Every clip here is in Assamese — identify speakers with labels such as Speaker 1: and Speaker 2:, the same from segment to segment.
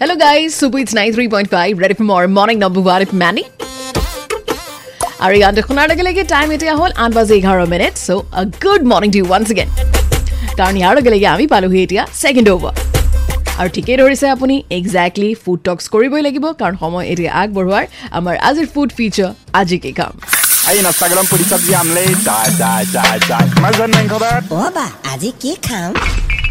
Speaker 1: Hello guys, Super It's 93.5, ready for more? Morning number one with Manny. আৰু গানটো শুনাৰ লগে লগে টাইম এতিয়া হ'ল আঠ বাজি এঘাৰ minute so a good morning to once again কাৰণ ইয়াৰ লগে লগে আমি পালোহি এতিয়া ছেকেণ্ড অভাৰ আৰু ঠিকেই ধৰিছে আপুনি একজেক্টলি ফুড টক্স কৰিবই লাগিব কাৰণ সময় এতিয়া আগবঢ়োৱাৰ আমাৰ আজিৰ ফুড ফিচাৰ আজি কি
Speaker 2: Aí na Instagram por isso. Mas
Speaker 3: বা আজি কি খাম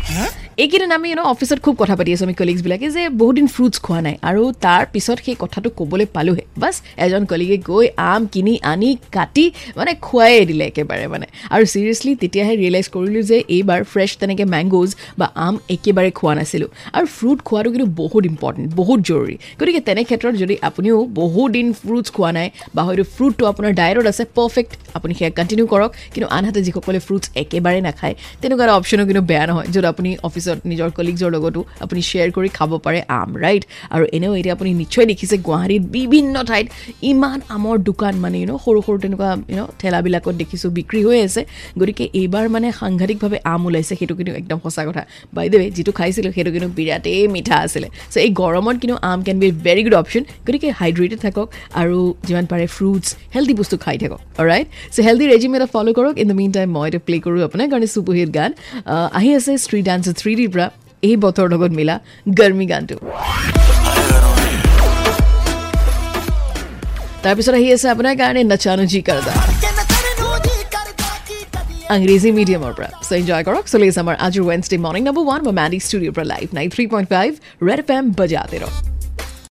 Speaker 3: হা
Speaker 1: এইকেইদিন আমি ইউনো অফিচত খুব কথা পাতি আছোঁ আমি কলিগছবিলাকে যে বহুত দিন ফ্ৰুটছ খোৱা নাই। আৰু তাৰ পিছত সেই কথাটো ক'বলৈ পালোহে। বাছ এজন কলিগে গৈ আম কিনি আনি কাটি মানে খুৱাই দিলে একেবাৰে মানে। আৰু চিৰিয়াছলি তেতিয়াহে ৰিয়েলাইজ কৰিলোঁ যে এইবাৰ ফ্ৰেছ তেনেকৈ মেংগ'জ বা আম একেবাৰে খোৱা নাছিলোঁ। আৰু ফ্ৰুট খোৱাটো কিন্তু বহুত ইম্পৰ্টেণ্ট বহুত জৰুৰী। গতিকে তেনে ক্ষেত্ৰত যদি আপুনিও বহুত দিন ফ্ৰুটছ খোৱা নাই বা হয়তো ফ্ৰুটটো আপোনাৰ ডায়েটত আছে পাৰফেক্ট আপুনি সেয়া কণ্টিনিউ কৰক। কিন্তু আনহাতে যিসকলে ফ্ৰুটছ একেবাৰে নাখায় তেনেকুৱা এটা অপশ্যনো কিন্তু বেয়া নহয় য'ত আপুনি অফিচত নিজৰ কলিগছৰ লগতো আপুনি শ্বেয়াৰ কৰি খাব পাৰে আম ৰাইট আৰু এনেও এতিয়া আপুনি নিশ্চয় দেখিছে গুৱাহাটীত বিভিন্ন ঠাইত ইমান আমৰ দোকান মানে ইউনো সৰু সৰু তেনেকুৱা ইউনো ঠেলাবিলাকত দেখিছোঁ বিক্ৰী হৈ আছে। গতিকে এইবাৰ মানে সাংঘাতিকভাৱে আম ওলাইছে সেইটো কিন্তু একদম সঁচা কথা। বাইদেউ যিটো খাইছিলোঁ সেইটো কিন্তু বিৰাটেই মিঠা আছিলে। চ' এই গৰমত কিন্তু আম can be very good option গতিকে হাইড্ৰেটেড থাকক আৰু যিমান পাৰে ফ্ৰুটছ হেল্ডি বস্তু খাই থাকক ৰাইট চ' হেল্ডি ৰেজিম এটা ফ'ল' কৰক। ইন দ্য মিন টাইম মই এটা প্লে' কৰোঁ আপোনাৰ কাৰণে চুপাৰহিট গান। আহি আছে ষ্ট্ৰীট ডান্স থ্ৰী ডিৰ পৰা এই বতৰৰ লগত মিলা গৰমি গানটো তাৰপিছত আহি আছে আপোনাৰ কাৰণে নচানো জি কৰদা আংগ্ৰেজী মিডিয়ামৰ পৰা চ' এনজয় কৰক চলি আছে আমাৰ আজিৰ ৱেনছডে মৰ্ণিং নম্বৰ ওৱান মই মেডি ষ্টুডিঅ'ৰ পৰা live nine three point five red FM M বজাতে ৰহ